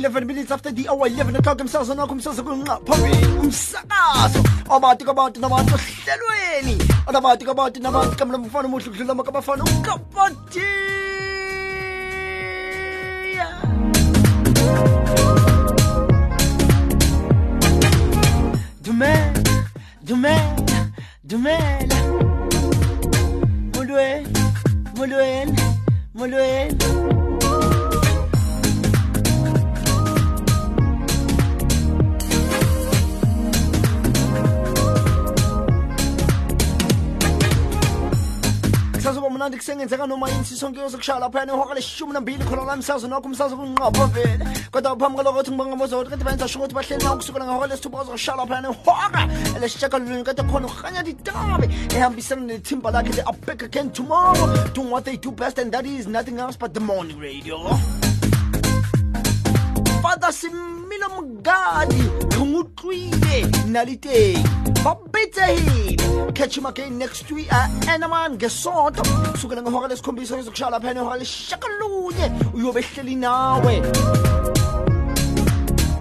11 minutes after the hour 11 o'clock umsakazo nakho umsakazo kunqa phambili umsakazo abantu kabantu nabantu ohlelweni anabantu kabantu nabantu kamla mfana umuhle kudlula makabafana ukapati Dumela, dumela, dumela. Molweni, molweni, molweni. 문화직생 인생은 오마인시 성교석 샬라페는 화가래 시주문한 비리 코로나면 사서너 금사서군 어버빈 거다 밤가로 같은 방가 모서 어떻게 반사 슈고트 발신 나옥수가랑 화가래 스토버서 샬라페는 화가 엘레 시작할려니까 더 코노 하냐 디 따비 애한 비싼 내 팀바닥에 대 앞에 again tomorrow doing what they do best and that is nothing else but the morning radio Father Sim mmino mngadi re mo tlwile naliteng ba catch him again next week anaman ngesonto. Sukela ngehora lesikhombisa ngizokushaya lapha nehora leshakalunye uyobe nawe.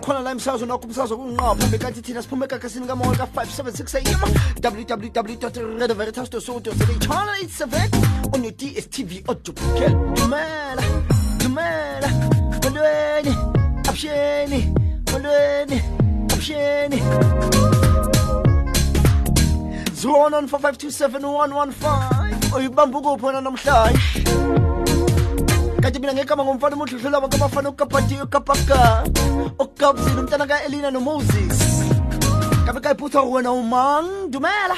Khona la imsakazo nakho umsakazo kunqo phambi thina siphuma egagasini kamoya ka-576 am www red veritas dosoto channel 87 on your dstv odupke oh, dumela dumela kolweni absheni 500 option 01945271115 uyibamba ukuphona namhlashi kanti mina ngekama ngomfana umudludlula wakamafana okukapatiyo okukapaka okukabzini umntana ka-elina nomoses. Kabe kayiphutha wena umang dumela?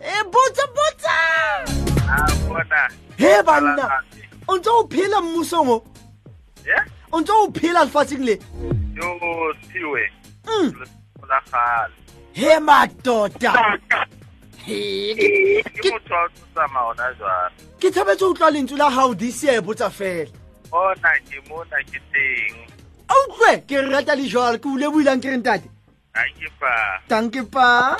E botsa botsa he banna. O ntse o phela mmusong o o ntse o phela lefatsheng le? Yo siwe. Mm. olagale he madoda. Ke- motho wa tsamaya ona jwang ke thabetse utlwa lentswe la gago this year botsa fela. Bona ke mona ke teng. A utlwe ke rata le jalo ke bule builang ke reng tate ga ke pa tanke pa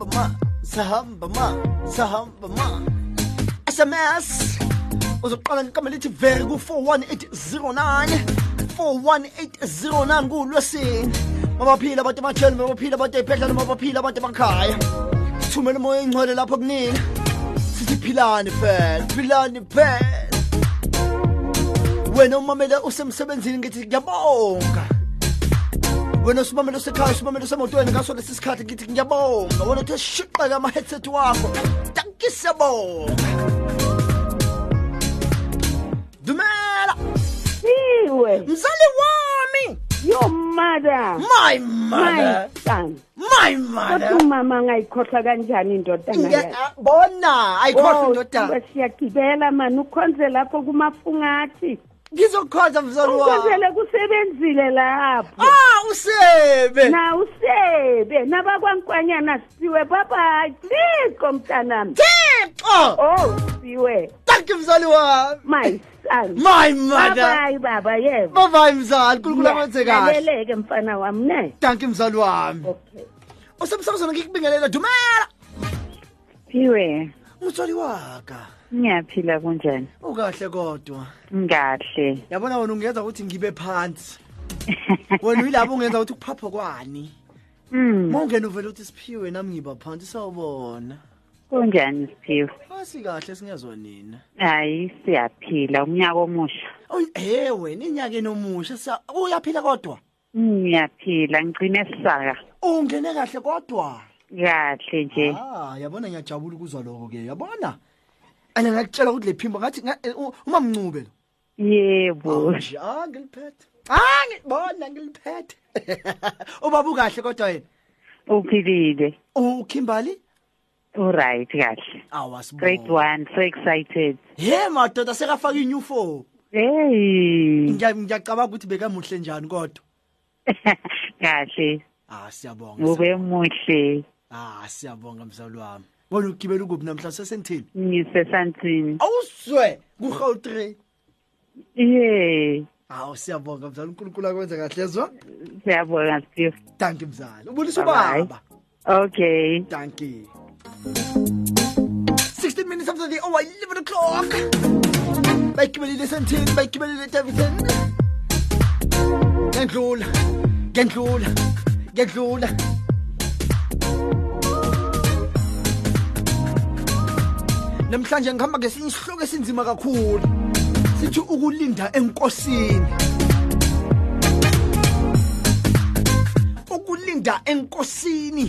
sahamba ma sahamba ma sahamba ma sms uzoqala ngekama lithi veri ku-41809 41809 kulwesini mabaphila abantu ematheni mabaphila abantu ey'bhedlela mabaphila abantu emakhaya. Sithumele umoya engcwele lapho kunina sithi philani phela philani phela wena umamele usemsebenzini ngithi ngiyabonga wena usumamele usekhaya usumamele usemotweni ngaso lesi sikhathi ngithi ngiyabonga wena uthe shiqeka ama-headset wakho tankisiyabonga dumela Siwe, mzali wami your mother, my my mother. Son. my Kodwa mother umama ngayikhohlwa kanjani indodana Nge- yakhe? ah, bona ayikhohlwa indodana Siwe, siyagibela mani ukhonze lapho kumafungathi. Ngizokhonza mzali wami Ukhonzele kusebenzile lapho. ah usebe. Na usebe. Nabakwankwanyana siwe baba. Thixo mntanami. thixo! Oh siwe. Thank you mzali wami. My son. my mother. Bye baba yebo. babayi mzali. Nkulunkulu akwenze kahle. Laleleke mfana wami ne. thank you mzali wami. Okay. usemsakazona ngikubingelela dumela. Siwe, umthwali waka ngiyaphila kunjani? ukahle kodwa Ngahle. yabona wena ungenza ukuthi ngibe phansi wena uyilapho ungenza ukuthi kuphapho kwani Mm, ma ungena uvele uthi siphiwe nami ngiba phansi sawubona kunjani Siphiwe? asikahle singezwa nina Hayi, siyaphila umnyaka omusha. he wena inyakeni omusha sa- uyaphila kodwa Ngiyaphila ngicine sisaka. ungene kahle kodwa Kahle nje. ah yabona ngiyajabula ukuzwa lokho ke yabona ane ngakutshela ukuthi lephimbo ngathi nga- eh, uma mncube lo Yebo. ah ngiliphethe ah ngibona ngiliphethe ubaba ukahle kodwa yena Uphilile. ukhimbali Alright kahle. Awasibona 1 so excited. he madoda sekafaka i-new four Hey. Ngiya- ngiyacabanga ukuthi bekamuhle njani kodwa Kahle. ah siyabonga Ube muhle. ah siyabonga mzali wami wena ugibela ukuphi namhlanje sesentini Ngisesantini. awuswe ku-gautrain. Ye. Hawu siyabonga mzala unkulunkulu akwenza kahle ezwa siyabonga steve. Danki mzala ubulisa ubaba. Okay. Danki 16 minutes after the hour 11 o'clock. Bayigibelile esentini bayigibelile davidson ngiyandlula ngiyandlula ngiyandlula namhlanje ngihamba ngesinye isihloko esinzima kakhulu. Sithi ukulinda enkosini. Ukulinda enkosini.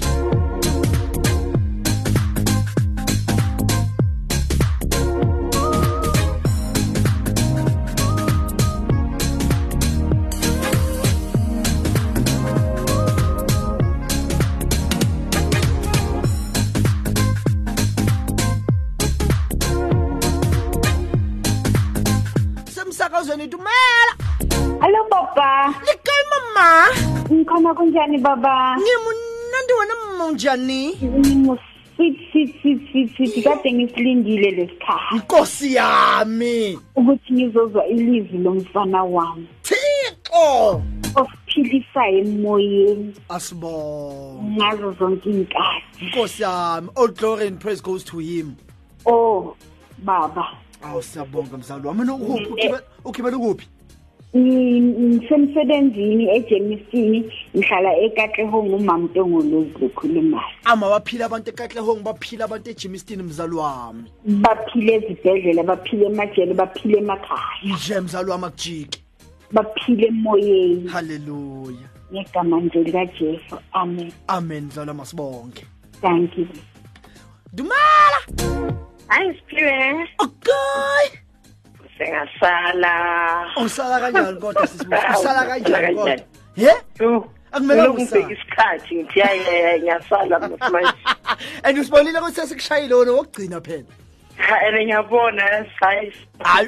Ngikhona kunjani baba? ngimunandi wena mama unjani? Ngimu sweet sweet sweet sweet sweet kade ngisilindile lesikhathi nkosi yami! Ukuthi ngizozwa ilizwi lomfana wami. Thixo! Osiphilisayo emoyeni. Asibonge. Ngazo zonke inkathi. nkosi yami all glory and praise goes to him. Oh baba. awu siyabonga mzali wami. Mina ukuphi Ugibela- ugibela ukuphi Ngi- Ngisemsebenzini eJemisini ngihlala eKatlehong uMamtongo lozikhulumayo. ama baphila abantu ekatlehong baphila abantu ejimistin mzali wami Baphile ezibhedlela, baphile emajele, baphile emakhaya, nje mzali wami akujiki baphile emoyeni haleluya ngegama nje likaJesu. Amen. amen mzali wami asibonge Thank you. dumela hayi siphiwe okay sengasala usala kanjani kodwa sisibusi Awu, usala kanjani usala kodwa kanjani? he yo Akumele ngibheka usale. isikhathi ngithi yaye ngiyasala manje and usibonile ukuthi sesikushayile wona wokugcina phela ha ene ngiyabona hayi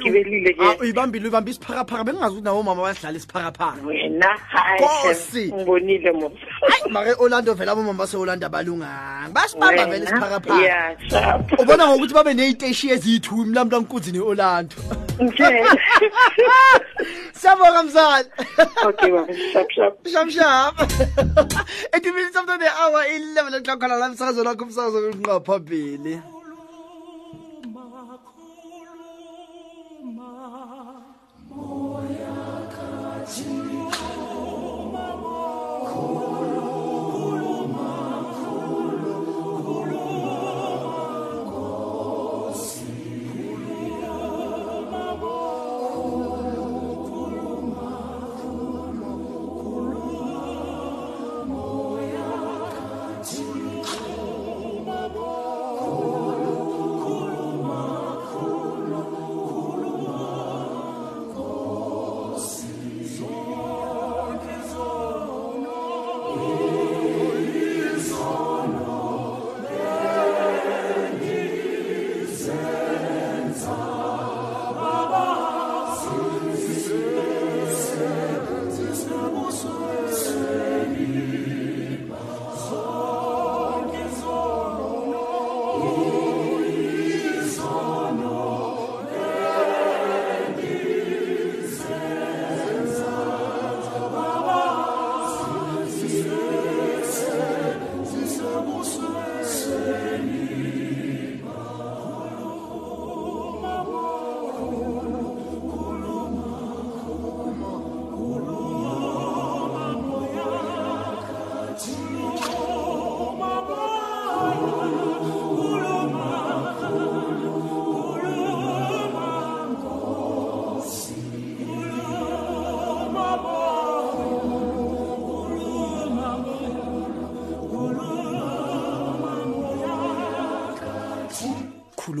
gibelile Ah, ke uyibambile uyibambe isiphakaphaka bengingazi ukuthi nawo mama bayadlala isiphakaphaka wena hayi Nkosi. ngibonile musa hayi make orlando vele abomama base-orlando abalunganga basibamba vele isiphakaphaka ya shap ubona ngokuthi babe ney'teshi eziyi-two mlamla nkunzi ne-orlando. Okay siyabonga mzali. Okay baba shap shap. Shap shap. 80 minutes after the hour 11 o'clock khona la msakazo lakho umsakazo kunqa phambili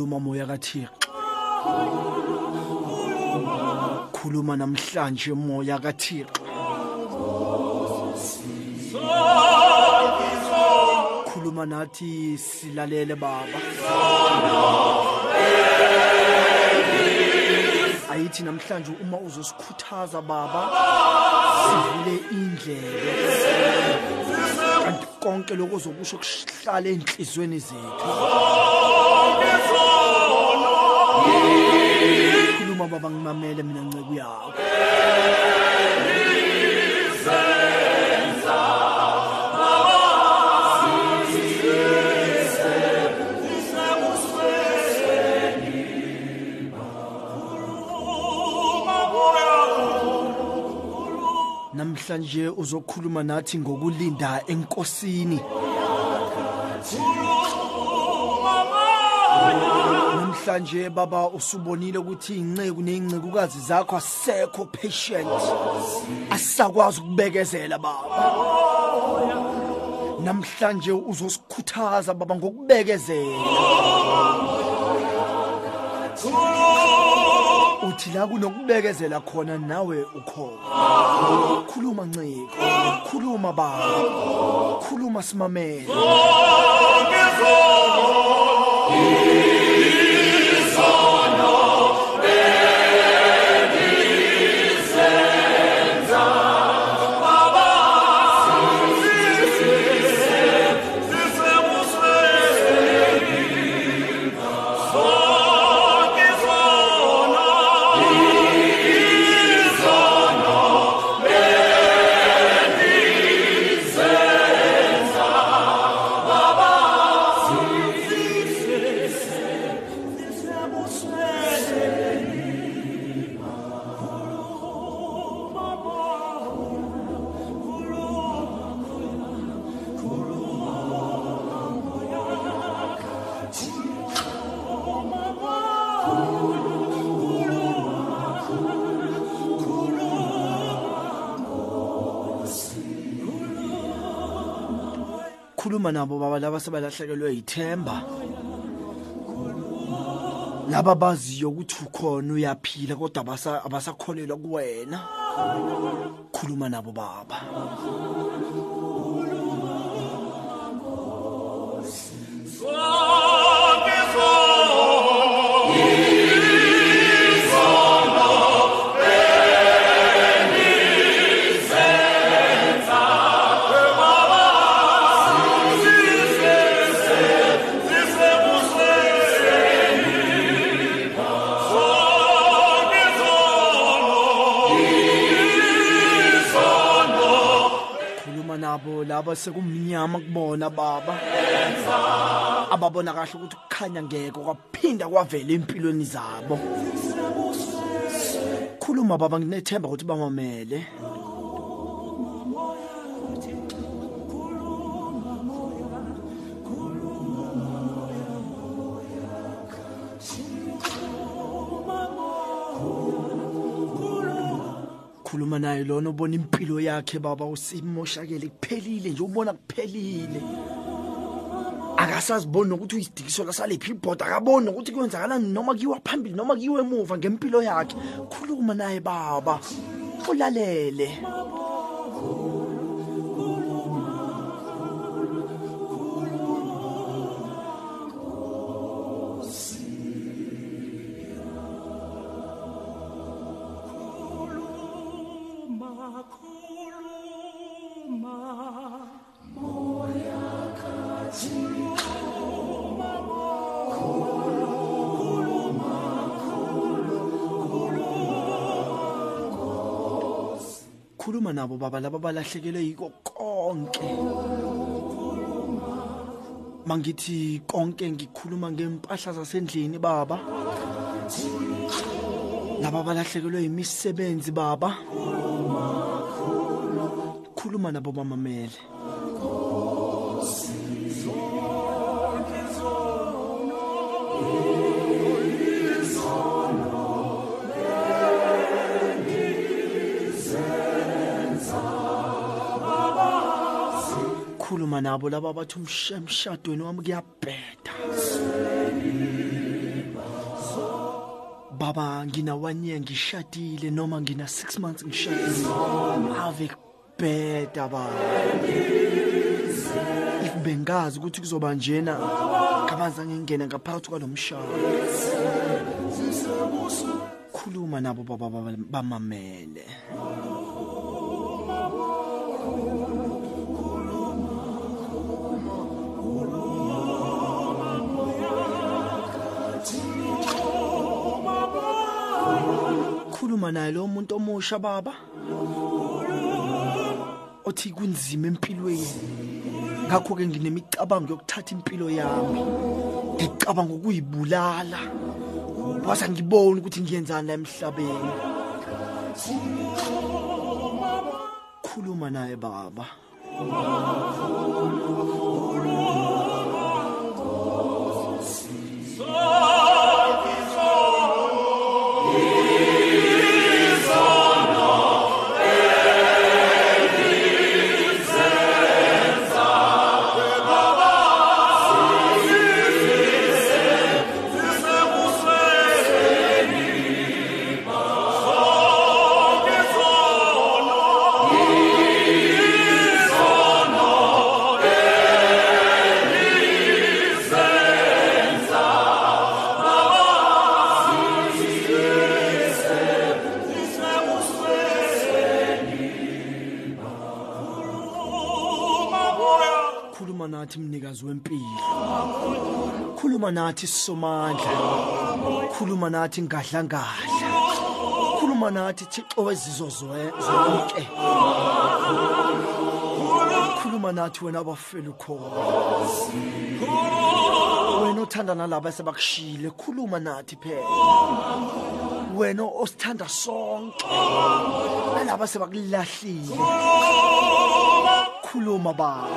khuluma moya kathixo. Khuluma namhlanje moya kathixo. Khuluma nathi silalele baba. Ayithi namhlanje uma uzosikhuthaza baba sivule indlebe. Kanti konke lokho ozokusho kuhlala ey'nhliziyweni zethu. Khuluma khuluma baba ngimamele mina ncebo yakho. Namhlanje uzokhuluma nathi ngokulinda enkosini. Namhlanje baba usubonile ukuthi inceku nezincekukazi zakho asekho patient. Asakwazi ukubekezela baba. Namhlanje uzosikhuthaza baba ngokubekezela. Uthi la kunokubekezela khona nawe ukhona. Khuluma nciko khuluma baba khuluma simamele khuluma nabo baba laba sebalahlekelwe yithemba. Laba baziyo ukuthi ukhona uyaphila kodwa abasa- abasakholelwa kuwena. Khuluma nabo baba. Nabo laba sekumnyama kubona baba. Ababona kahle ukuthi ukukhanya ngeke kwaphinda kwavela empilweni zabo. Khuluma baba nginethemba ukuthi bamamele. Khuluma naye lona ubona impilo yakhe baba usimoshakele kuphelile nje ubona kuphelile. Akasaziboni nokuthi uyisidikiswa lasalephi ibhoda akaboni nokuthi kwenzakalani noma kuyiwa phambili noma kuyiwe emuva ngempilo yakhe. Khuluma naye baba ulalele. khuluma nabo baba laba balahlekelwe yiko konke. Mangithi konke ngikhuluma ngempahla zasendlini baba. Laba balahlekelwe imisebenzi baba. Khuluma nabo bamamele. Khuluma nabo laba bathi umsha- emshadweni wami kuyabheda. Baba ngina one year ngishadile noma ngina six months ngishadile. Ave kubheda baba. Bengazi ukuthi kuzoba njena kabazange ngingene ngaphakathi kwalo mshado. Khuluma nabo baba- bamamele. Khuluma naye lo muntu omusha baba? Othi kunzima empilweni. Ngakho ke nginemicabango yokuthatha impilo yami. Ngicabanga ukuyibulala. Basa ngibona ukuthi ngiyenzani la emhlabeni. Khuluma naye baba. Khuluma khuluma nathi somandla khuluma nathi ngadla ngadla khuluma nathi thixo wezizo zwe- zonke. Khuluma nathi wena abafela ukhona wena othanda nalabo esebakushile khuluma nathi phela. Wena osithanda sonke nalabo sebakulahlile khuluma baba.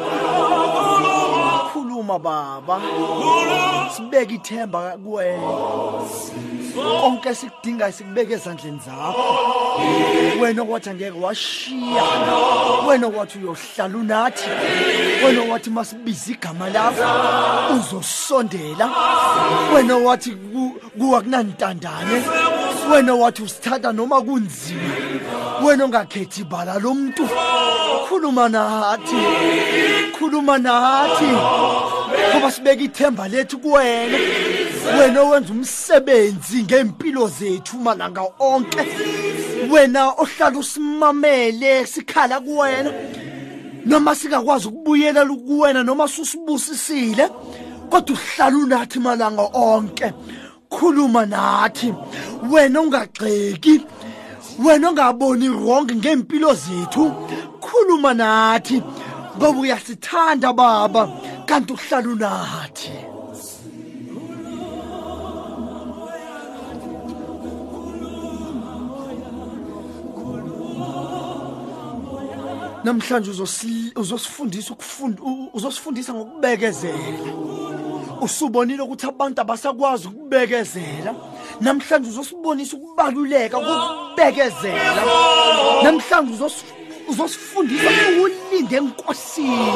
Khuluma baba. Sibeke ithemba kuwena. Konke sikudingayo sikubeke ezandleni zakho. Wena okwathi angeke washiya. Wena okwathi uyohlala unathi. Wena okwathi masibiza igama lakho uzosondela. Wena owathi ku- kuwa kunantandane. Wena wathi usithatha noma kunzima. Wena ongakhethi ibala lomuntu khuluma nathi. Khuluma nathi. Ngoba sibeka ithemba lethu kuwena. Wena owenza umsebenzi ngempilo zethu malanga onke. Wena ohlala usimamele sikhala kuwena. Noma singakwazi ukubuyela kuwena noma susibusisile kodwa uhlala unathi malanga onke. Khuluma nathi. Wena ungagxeki wena ongaboni wrong ngempilo zethu? Khuluma nathi ngoba uyasithanda baba. Kanti uhlala unathi. Namhlanje uzosi- uzosifundisa ukufunda u- uzosifundisa ngokubekezela. Usubonile ukuthi abantu abasakwazi ukubekezela. Namhlanje uzosibonisa ukubaluleka kokubekezela. Namhlanje uzos- uzosifundisa ukulinda enkosini.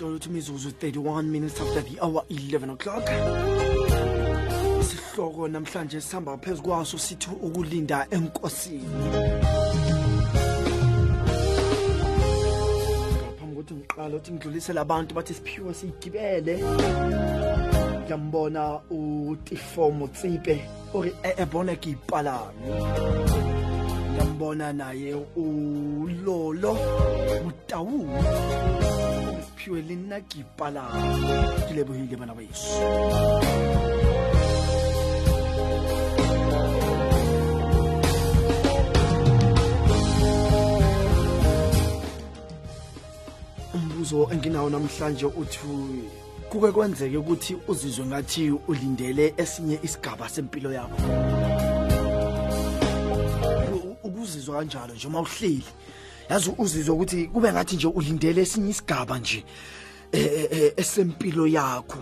Imizuzu 31 minutes after the hour 11 o'clock. Sihloko namhlanje sihamba phezu kwaso sithi ukulinda enkosini. Ngaphambi kokuthi ngiqala ukuthi ngidlulisele abantu bathi siphiwe siyigibele ngiyambona utifomo tsipe ori ebona ke ipalame ngiyambona naye ulolo utawulu siphiwe lena ke ipalame ke lebohile bana beso umbuzo enginawo namhlanje uthi kuke kwenzeke ukuthi uzizwe ngathi ulindele esinye isigaba sempilo yakho? Ukuzizwa kanjalo nje uma uhleli yazi uzizwa ukuthi kube ngathi nje ulindele esinye isigaba nje eh, eh, eh, esempilo yakho.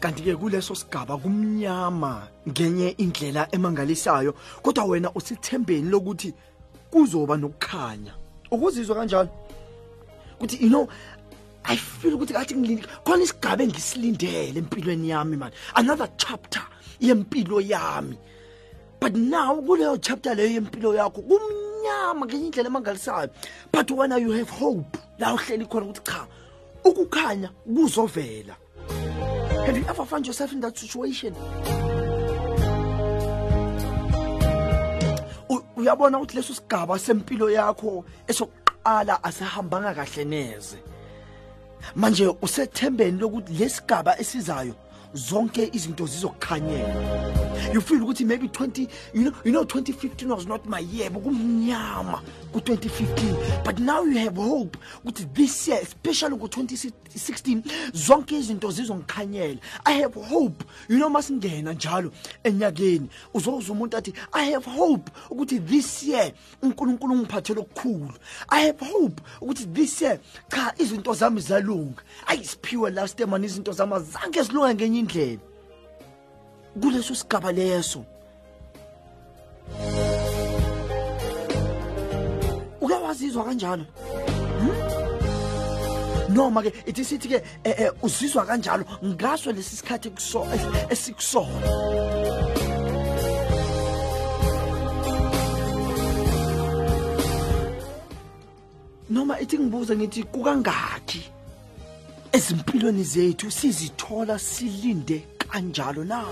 Kanti-ke kuleso sigaba kumnyama ngenye indlela emangalisayo kodwa wena usithembeni lokuthi kuzoba nokukhanya. Ukuzizwa kanjalo? Ukuthi you know i feel ukuthi kathi ngilinde khona isigaba engisilindele empilweni yami mani another chapter yempilo yami. But now kuleyo chapter leyo yempilo yakho kumnyama ngenye indlela emangalisayo. But wena you have hope. La uhleli khona ukuthi cha ukukhanya kuzovela. Have you ever found yourself in that situation? Uyabona ukuthi leso sigaba sempilo yakho esokuqala asihambanga kahle neze. Manje usethembeni lokuthi lesigaba esizayo zonke izinto zizokukhanyela. You feel ukuthi maybe 20 you know you know 2015 was not my year kumnyama ku 2015 but now you have hope ukuthi this year especially ku 2016 zonke izinto zizongikhanyela. I have hope. You know masingena njalo enyakeni uzozwa umuntu athi i have hope ukuthi this year uNkulunkulu ungiphathele okukhulu. I have hope ukuthi this year cha izinto zami zalunga. Ayisiphiwe last time man izinto zami azange zilunga ngenye indlela kuleso sigaba leso. Uke wazizwa kanjalo? Hmm? noma ke ithi sithi ke eh, eh, uzizwa kanjalo ngaso lesi sikhathi es- esikusona noma ithi ngibuze ngithi kukangaki? Ezimpilweni zethu sizithola silinde? Kanjalo na?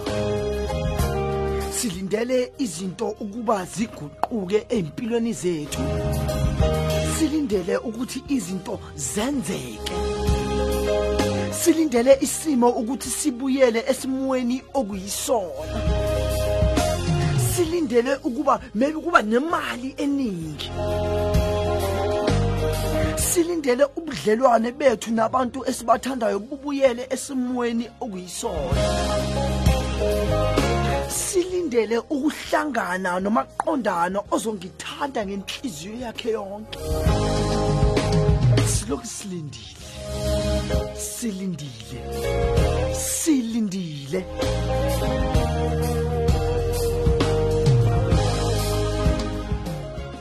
Silindele izinto ukuba ziguquke empilweni zethu. Silindele ukuthi izinto zenzeke. Silindele isimo ukuthi sibuyele esimweni okuyisona silindele ukuba maybe kuba nemali eningi. Silindele ubudlelwane bethu nabantu esibathandayo bubuyele esimweni okuyisona silindele ukuhlangana nomaqondano ozongithanda ngenhliziyo yakhe yonke. Silokhu silindile. Silindile. Silindile.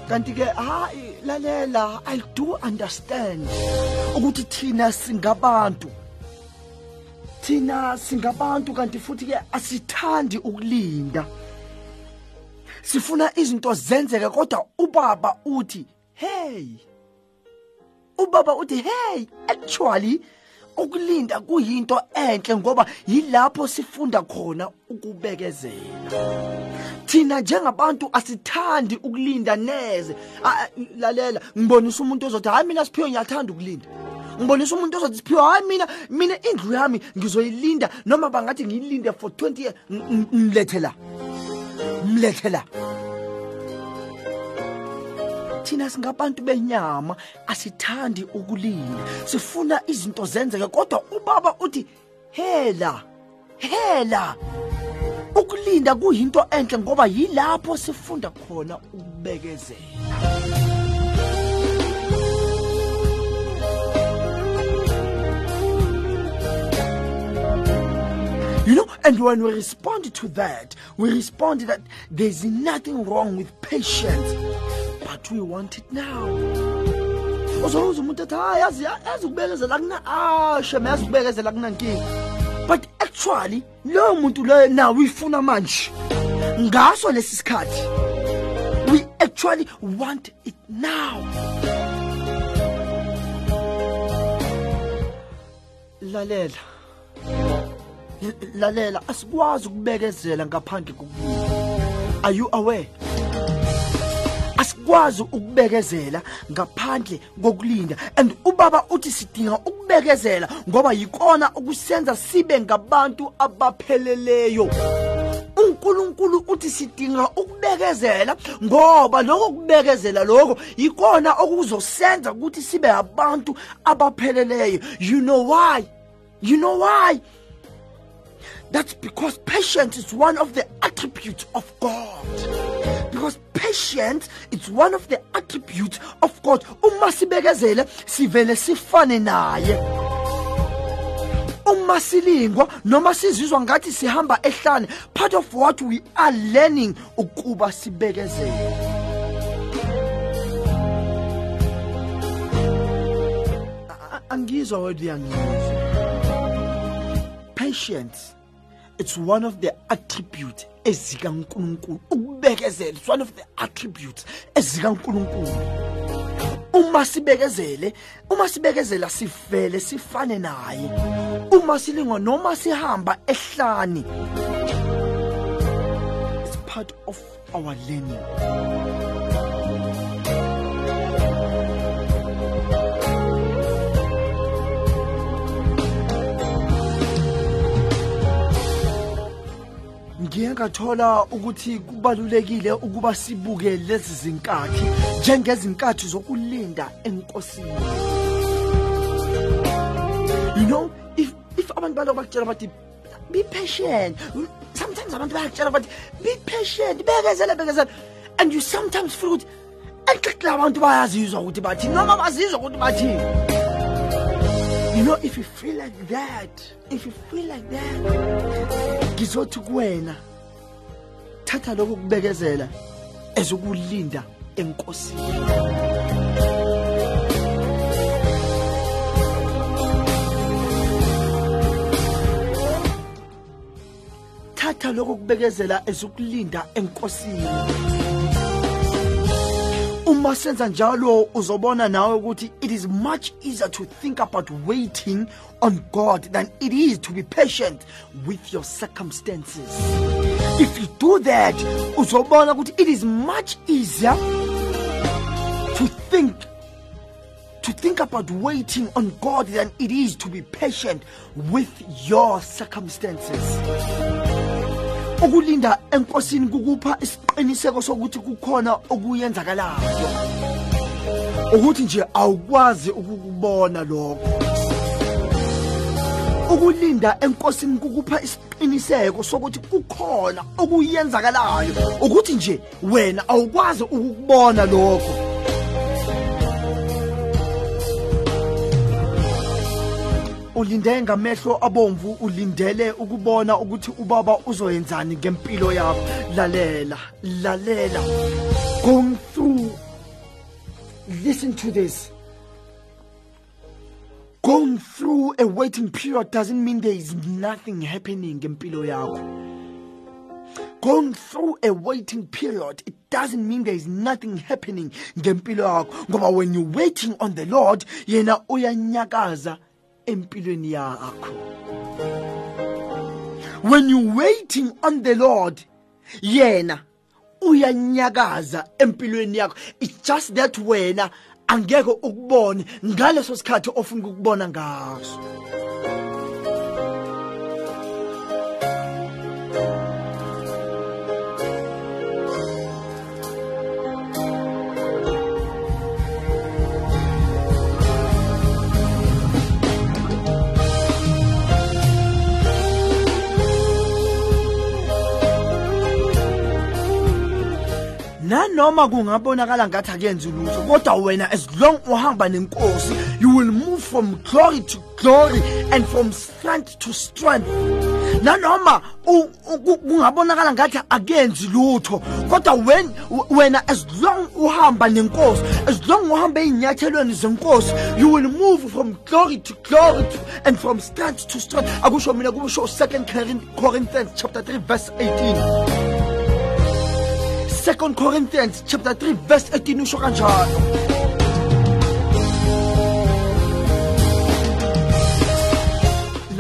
Kanti ke hayi lalela i do understand ukuthi thina singabantu. Thina singabantu kanti futhi ke asithandi ukulinda. Sifuna izinto zenzeke kodwa ubaba uthi hey. Ubaba uthi hey actually ukulinda kuyinto enhle ngoba yilapho sifunda khona ukubekezela. Thina njengabantu asithandi ukulinda neze. Ah, ah, lalela ngibonisa umuntu ozothi hayi mina siphiwe ngiyathanda ukulinda. Ngibonisa umuntu ozothi siphiwe hayi mina mina indlu yami ngizoyilinda. Noma bangathi ngiyilinde for 20 years M- m- thina singabantu benyama asithandi ukulinda sifuna izinto zenzeke kodwa ubaba uthi hela hela ukulinda kuyinto enhle ngoba yilapho sifunda khona ukubekezela. You know, and when we respond to that, we respond that there's nothing wrong with patience, but we want it now. uzoluza umuntu athi hayi yazi yazi ukubekezela kuna ah shem yazi ukubekezela kunankinga but actually loyo muntu loyo nawe uyifuna manje. Ngaso lesi sikhathi we actually want it now. Lalela. Lalela asikwazi ukubekezela ngaphandle kokulinda are you aware asikwazi ukubekezela ngaphandle kokulinda. And ubaba uthi sidinga ukubekezela ngoba yikona okusenza sibe ngabantu abapheleleyo. uNkulunkulu uthi sidinga ukubekezela ngoba lokho kubekezela lokho yikona okuzosenza ukuthi sibe abantu abapheleleyo. You know why? You know why? That's because patience is one of the attributes of God. Because patience is one of the attributes of God. Uma sibekezele sivele sifane naye. Uma silingwa noma sizizwa ngathi sihamba ehlane, part of what we are learning ukuba sibekezele. Angizwa wethu yangizwa. Patience it's one of the attributes ezikaNkulunkulu ukubekezela it's one of the attributes ezikaNkulunkulu. Uma sibekezele uma sibekezela sivele sifane naye. Uma silingo noma sihamba ehlani it's part of our learning. Ngiye ngathola ukuthi kubalulekile ukuba sibuke lezi zinkathi njengezinkathi zokulinda enkosini. You know if if abantu balo bakutshela bathi be patient. Sometimes abantu bayakutshela bathi be patient bekezela bekezela and you sometimes feel ukuthi enhlekhle abantu bayazizwa ukuthi bathi noma bazizwa ukuthi bathini You know, if you feel like that, if you feel like that, ngizothi kuwena thatha lokho kubekezela ezokulinda enkosini. Thatha lokho kubekezela ezokulinda enkosini. Uma senza njalo uzobona nawe ukuthi it is much easier to think about waiting on God than it is to be patient with your circumstances. If you do that uzobona ukuthi it is much easier to think to think about waiting on God than it is to be patient with your circumstances ukulinda enkosini kukupha isiqiniseko sokuthi kukhona okuyenzakalayo. Ukuthi nje awukwazi ukukubona lokho. Ukulinda enkosini kukupha isiqiniseko sokuthi kukhona okuyenzakalayo. Ukuthi nje wena awukwazi ukukubona lokho. Ulinde ngamehlo abomvu ulindele ukubona ukuthi ubaba uzoyenzani ngempilo yakho. Lalela lalela. Going through. Listen to this. Going through. A waiting period doesn't mean there is nothing happening ngempilo yakho. Going through a waiting period. It doesn't mean there is nothing happening ngempilo yakho. Ngoba when you're waiting on the lord yena uyanyakaza. Empilweni yakho. When you waiting on the lord yena uyanyakaza empilweni yakho. It's just that wena angeke ukubone ngaleso sikhathi ofuna ukubona ngaso. Nanoma kungabonakala ngathi akuyenzi lutho kodwa wena as long uhamba nenkosi you will move from glory to glory and from strength to strength. Nanoma kungabonakala ngathi akenzi lutho kodwa when wena as long uhamba nenkosi as long uhamba ey'nyathelweni zenkosi you will move from glory to glory to, and from strength to strength. Akusho mina kusho 2 corinthians chapter 3 verse 18 2 corinthians chapter 3 verse 18 usho kanjalo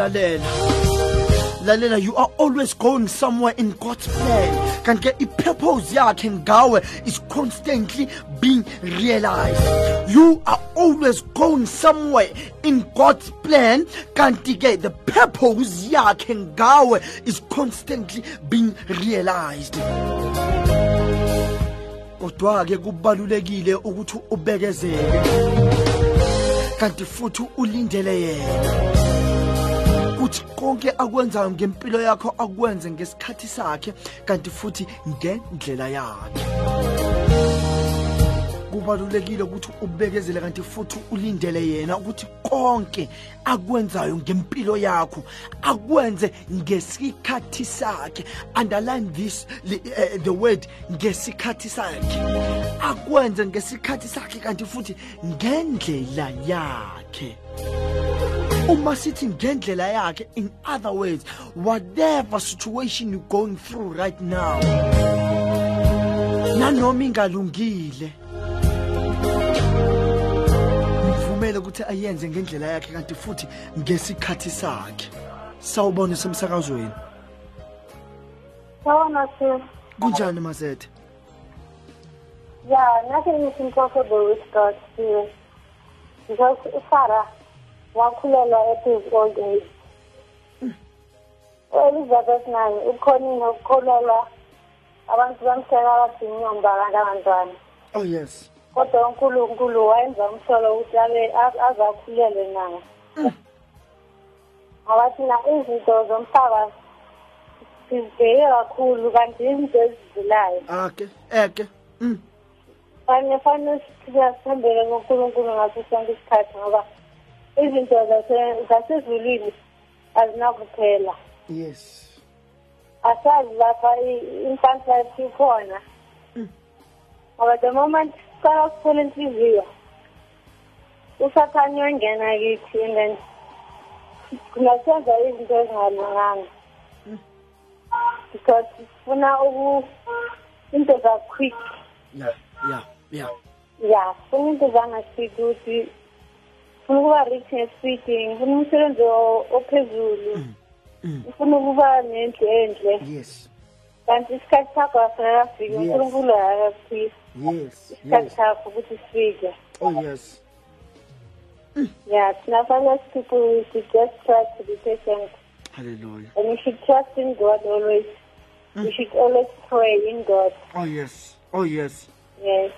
lalela. Lalela you are always going somewhere in god's plan. Kanti ke i-purpose yakhe ngawe is constantly being realized. You are always going somewhere in god's plan. Kanti ke the purpose yakhe ngawe is constantly being realized kodwa-ke kubalulekile ukuthi ubekezele. Kanti futhi ulindele yena. Kuthi konke akwenzayo ngempilo yakho akwenze ngesikhathi sakhe kanti futhi ngendlela yakhe. Kubalulekile ukuthi ubekezele kanti futhi ulindele yena ukuthi konke akwenzayo ngempilo yakho akwenze ngesikhathi sakhe. Underline this li- eh, the word ngesikhathi sakhe. Akwenze ngesikhathi sakhe kanti futhi ngendlela yakhe. Uma sithi ngendlela yakhe in other words whatever situation you're going through right now nanoma ingalungile mvumele ukuthi ayenze ngendlela yakhe kanti futhi ngesikhathi sakhe sawubona semsakazweni Sawona sir. kunjani mazethe Yeah, nothing is impossible with God still. Because Sarah wakhulela at his old age. Elizabeth naye ukhonile ukukholelwa abantu bamhleka bathi inyomba kanti abantwana. oh yes Kodwa uNkulunkulu wayenza umhlolo ukuthi abe aze akhulelwe naye. Ngoba thina izinto zomhlaba sizibheke kakhulu kanti izinto ezidlulayo. Ake eke mm. fanele fanele sithembele kuNkulunkulu ngaso sonke isikhathi ngoba izinto zase- zasezulwini azinakuphela. Yes. Asazi lapha i- inhlanhla yethu ikhona ngoba the moment siqala ukuthola inhliziyo usathane uyongena kithi and then kungasenza izinto ezingalunganga. Because sifuna uku into za-quick yeah yeah yeah ya. Funa into zangaspeed ukuthi funa ukuba rich ngespeedi ngifuna umsebenzi o- ophezulu. Mm. ngifuna ukuba nendlu enhle yes. Kanti isikhathi sakho asinakafiki Yes. unkulunkulu akakaphisi yes isikhathi yes. sakho ukuthi sifike oh yes. Ya thina finance people we should just try to be patient. Hallelujah. And we should trust in god always. We mm. should always pray in god. Oh yes. Oh yes. Yes.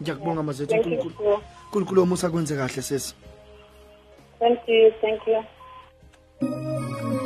Ngiyakubonga you uNkulunkulu sir. kwenze kahle sesi thank you thank you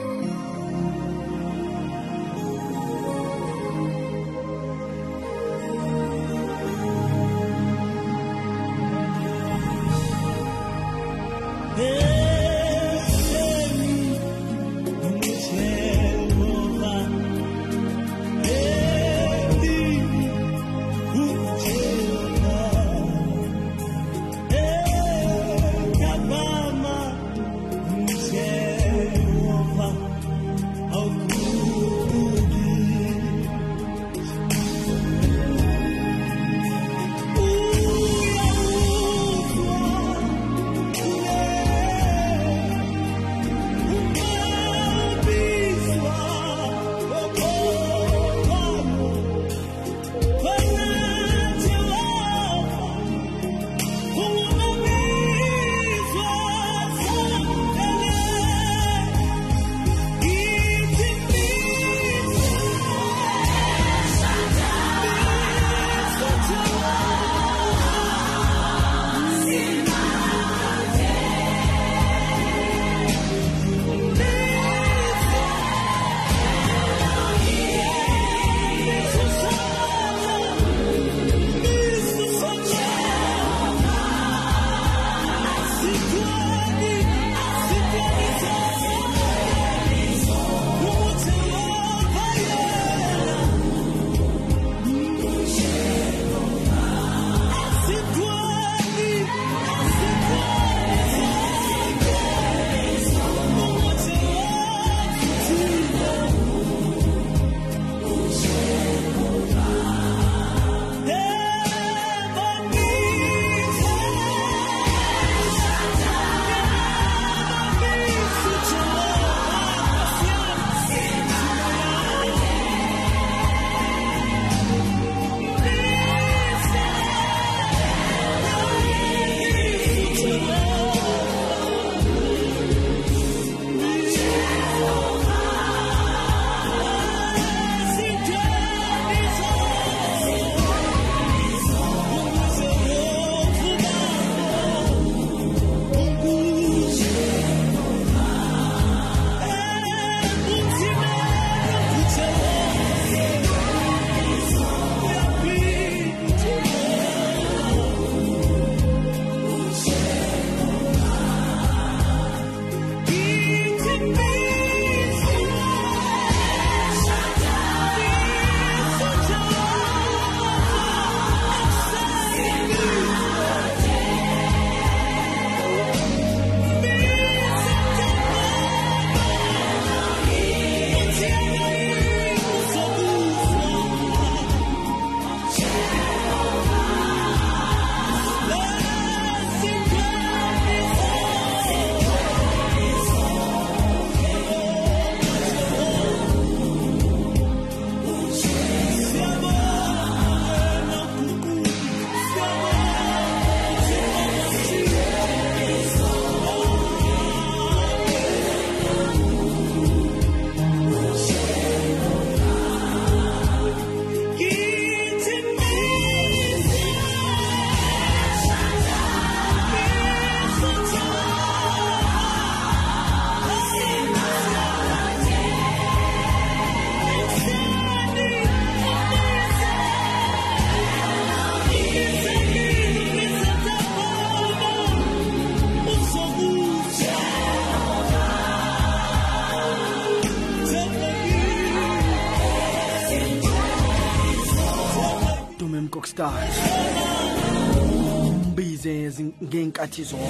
zi- ngeenkathi zonke.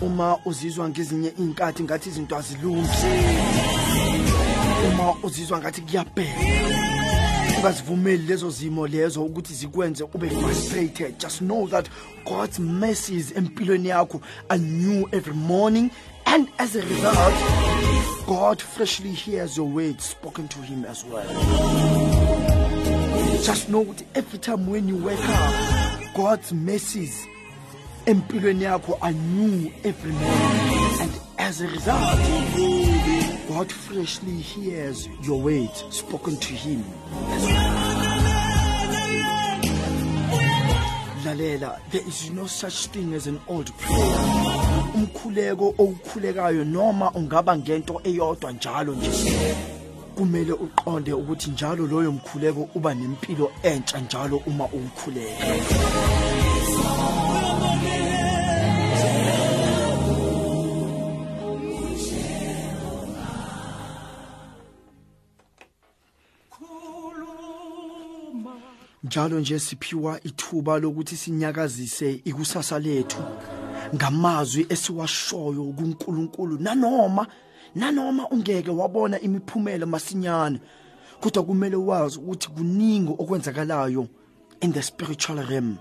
Uma uzizwa ngezinye iy'nkathi ngathi izinto azilungi uma uzizwa ngathi kuyabheka ungazivumeli lezo zimo lezo ukuthi zikwenze ube frustrated. Just know that god's mercies empilweni yakho are new every morning and as a result god freshly hears your words spoken to him as well. Just know ukuthi every time when you wake up god's mercies empilweni yakho are new every morning and as a result god freshly hears your words spoken to him. As well lalela there is no such thing as an old prayer. Umkhuleko owukhulekayo noma ungaba ngento eyodwa njalo nje. Kumele uqonde ukuthi njalo loyo mkhuleko uba nempilo entsha njalo uma uwukhuleka. Njalo nje siphiwa ithuba lokuthi sinyakazise ikusasa lethu ngamazwi esiwashoyo kuNkulunkulu. Nanoma nanoma ungeke wabona imiphumela masinyane kodwa kumele wazi ukuthi kuningi okwenzakalayo in the spiritual realm.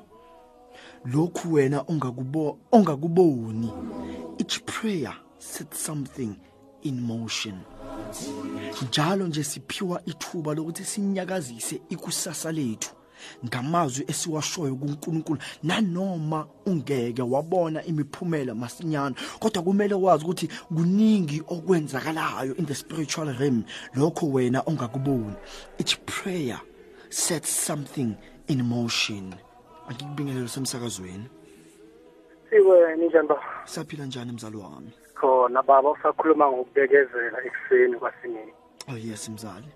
Lokhu wena ongakubo ongakuboni. Each prayer sets something in motion. Njalo nje siphiwa ithuba lokuthi sinyakazise ikusasa lethu. Ngamazwi esiwashoyo kuNkulunkulu nanoma ungeke wabona imiphumela masinyana kodwa kumele wazi ukuthi kuningi okwenzakalayo in the spiritual realm. Lokho wena ongakuboni. Each prayer sets something in motion. Akikubingelelo semsakazweni. Siwe ninjani ba? saphila njani mzali wami? Khona baba usakhuluma ngokubekezela ekuseni kwasinini. oh yes mzali.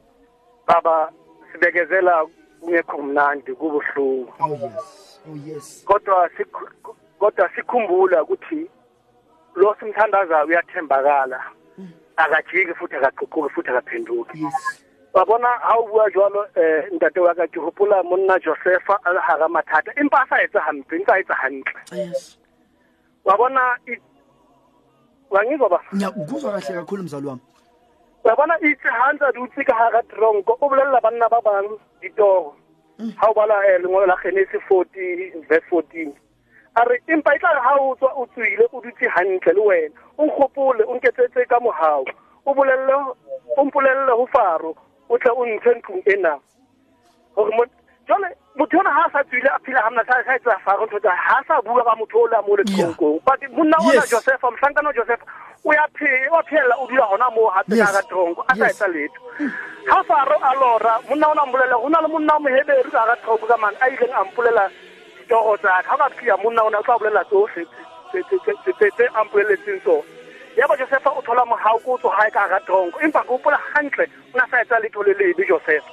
Baba sibekezela kungekho mnandi kubuhlungu. oh yes oh yes Kodwa sikhu- kodwa sikhumbula ukuthi lo simthandazayo uyathembakala. Akajiki futhi akaququki futhi akaphenduki. yes Babona ha o bua jwalo eh ntate wa ka ke hopola monna Josepha a le hara mathata empa a sa etsa hampe ntse a etsa hantle. yes Wa bona i- wa ngizwa ba ngiyakuzwa kahle kakhulu mzali wami wa bona itse ha ntse a dutse ka hara tronko o bolella banna ba bang ditoro ha o bala eh, lengolo la Genesis 40 verse 14 a re empa e tla re ha o tswa o tswile o dutse hantle le wena o nkgopole o nketsetse ka mohau. O bolelle o mpolelle ho faro o tle o ntshe ntlong ena. Hore mo jole motho ona ha a sa tswile a phela hamna sa sa etsa faro ntho tsa ha a sa bua ka motho o la mo le Yeah. tronkong but monna ona Yes. Josepha mohlankana wa Josepha o ya phela o phela o dula hona moo hape Yes. ka ga tronko a sa Yes. etsa letho. Ha faro a lora monna ona mbolela ho na le monna o moheberu ka ga tronko ka mane a ileng a mpolela ditoro tsa ka. Ha ba phia monna ona o tla bolela tsohle tse- tse- tse- tse- tse tse a mpoleletseng tsona. Ya ba Josepha o thola mohau ko o tsogae ka ga tronko empa ke hopola hantle o na sa etsa letho le lebe Josepha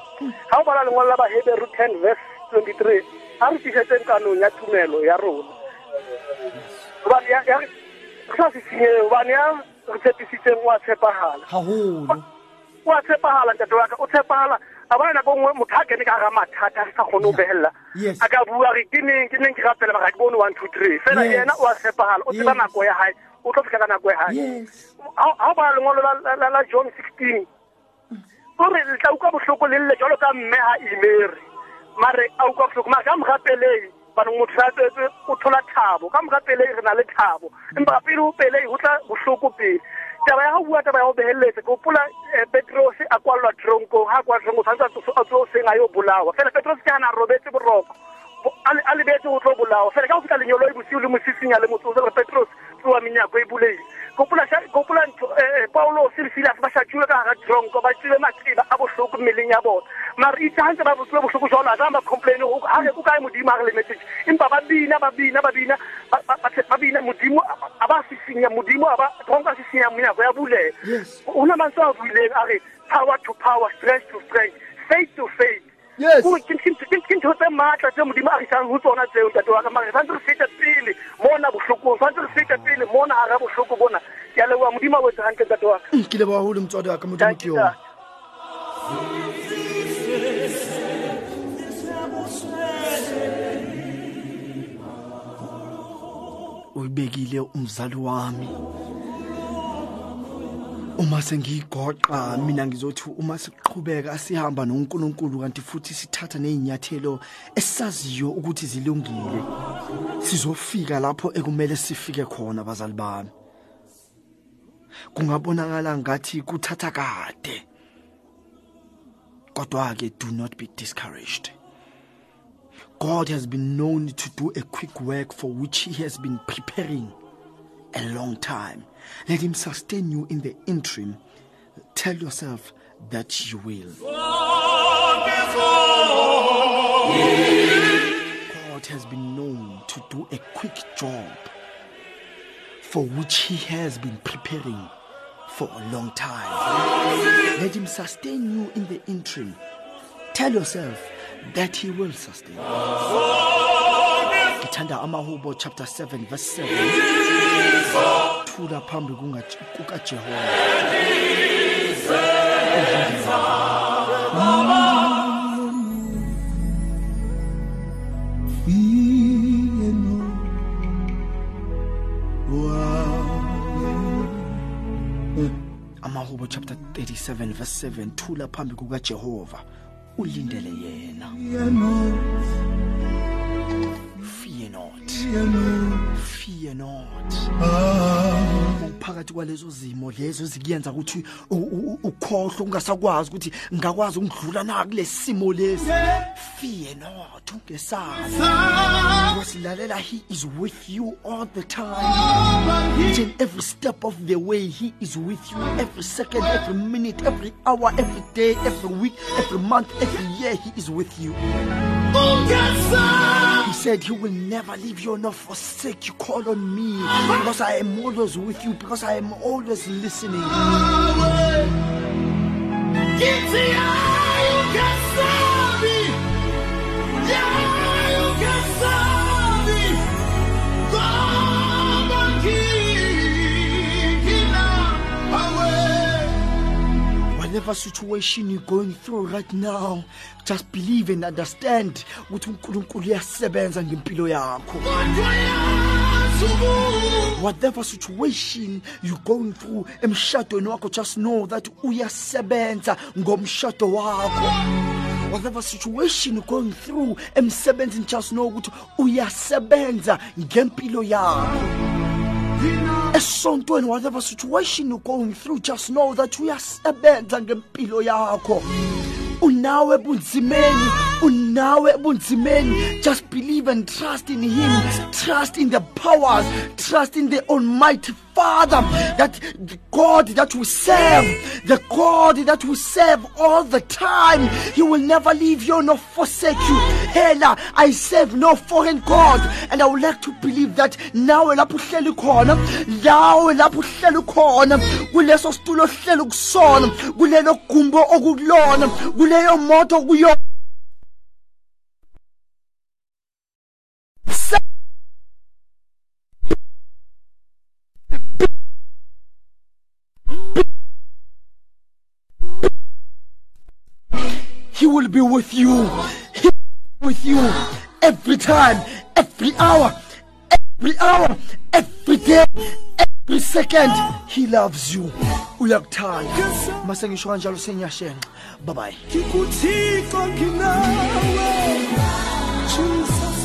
ha o bala lengolo la baheberu 10 verse 23 a re tiisetseng kanong ya tumelo ya rona. Hobane ya ya- re sa se senyeng hobane ya re tshepisitseng wa tshepahala. Haholo. A tshepahala ntate wa ka o tshepahala. A bona nako nngwe motho a kene ka gara mathata a sa kgone ho behella. A ka bua re ke neng ke neng ke rapela mara ke bone one two three. Fela yena o a tshepahala o tseba nako ya hae o tlo fihla ka nako ya hae. Ha o bala lengolo la- john sixteen ore letla le tla utlwa bohloko le lle jwalo ka mme ha imere mare a utlwa bohloko mare ka mora pelei banong motho a tsetse o thola thabo. Ka moka pelei re na le thabo. Empa pele o pelei go tla bohloko pele. Taba ya go bua taba ya go behelletsa ke hopola eh, petros a kwalelwa tronkong. Ga a kwa tronko tshwanetse a tso seng a yo bolawa. Fela petros ke gana a robetse boroko. A lebetse go tlo bolawa. Fela ka go fitlha lenyolo e bosiu le mosisinya le motsotso re petros tsewa menyako e buleile gopola sha- gopola ntho eh, paulos le silas ba shatuwe ka ba maqeba a bohloko mmeleng ya bona itse ha ntse ba botsile bohloko jwalo a tlameha ba complain ha re o kae modimo re le message empa ba bina ba bina ba bina ba- bina modimo a- a ba sisinya modimo a ba a sisinya ya buleha Yes. ho na mantswe a buileng a re power to power strength to strength faith to faith dintho tse maatla tse modimo a risang ho tsona tseo ntate wa mare tshwanetse re fete pele mona bohlokong tshwanetse re fete pele mona hara bohloko bona. Ke a leboha modimo a o etse hantle ntate mm, wa ka ke leboha motswadi wa modimo ke yona. uyibekile umzali wami. Uma sengiyigoqa mina ngizothi uma siqhubeka sihamba noNkulunkulu kanti futhi sithatha nezinyathelo esaziyo ukuthi zilungile sizofika lapho ekumele sifike khona bazali bami. Kungabonakala ngathi kuthatha kade. Kodwa ke do not be discouraged. God has been known to do a quick work for which he has been preparing a long time. Let him sustain you in the interim. Tell yourself that you will. God has been known to do a quick job for which he has been preparing for a long time. Let him sustain you in the interim. Tell yourself that he will sustain. Ngithanda amahubo chapter 7 verse 7. Thula phambi kukaJehova. Amahubo chapter 37 verse 7 thula phambi kukaJehova ulindele yena. Fear not. Fear not. Phakathi kwalezo zimo lezo zikuyenza ukuthi ukhohle ungasakwazi ukuthi ngakwazi ukudlula na kulesimo lesi? Fear not ungesabi he is with you all the time. Every step of the way he is with you every second every minute every hour every day every week every month every year he is with you. Oh, he said he will never leave you nor forsake you. Call on me because I am always with you, because I am always listening. Whatever situation you're going through right now, just believe and understand ukuthi uNkulunkulu uyasebenza ngempilo yakho. Whatever situation you're going through emshadweni wakho just know that uyasebenza ngomshado wakho. Whatever situation you're going through emsebenzini just know ukuthi uyasebenza ngempilo yakho. Esontweni whatever situation you're going through just know that uyasebenza ngempilo yakho. Unawe ebunzimeni unawe ebunzimeni. Just believe and trust in him. Trust in the powers. Trust in the almighty father that god that we serve the god that we serve all the time. He will never leave you nor forsake you. Hela i serve no foreign god and i would like to believe that nawe lapho uhleli khona lawe lapho uhleli khona kuleso situlo ohleli kusona kulelo gumbo okukulona kuleyo moto kuyo with you. With you every time, every hour, every hour, every day, every second. He loves you. Uyakuthanda. Mase ngisho kanjalo senyashenxa. Bye bye. Nginawe. Jesus.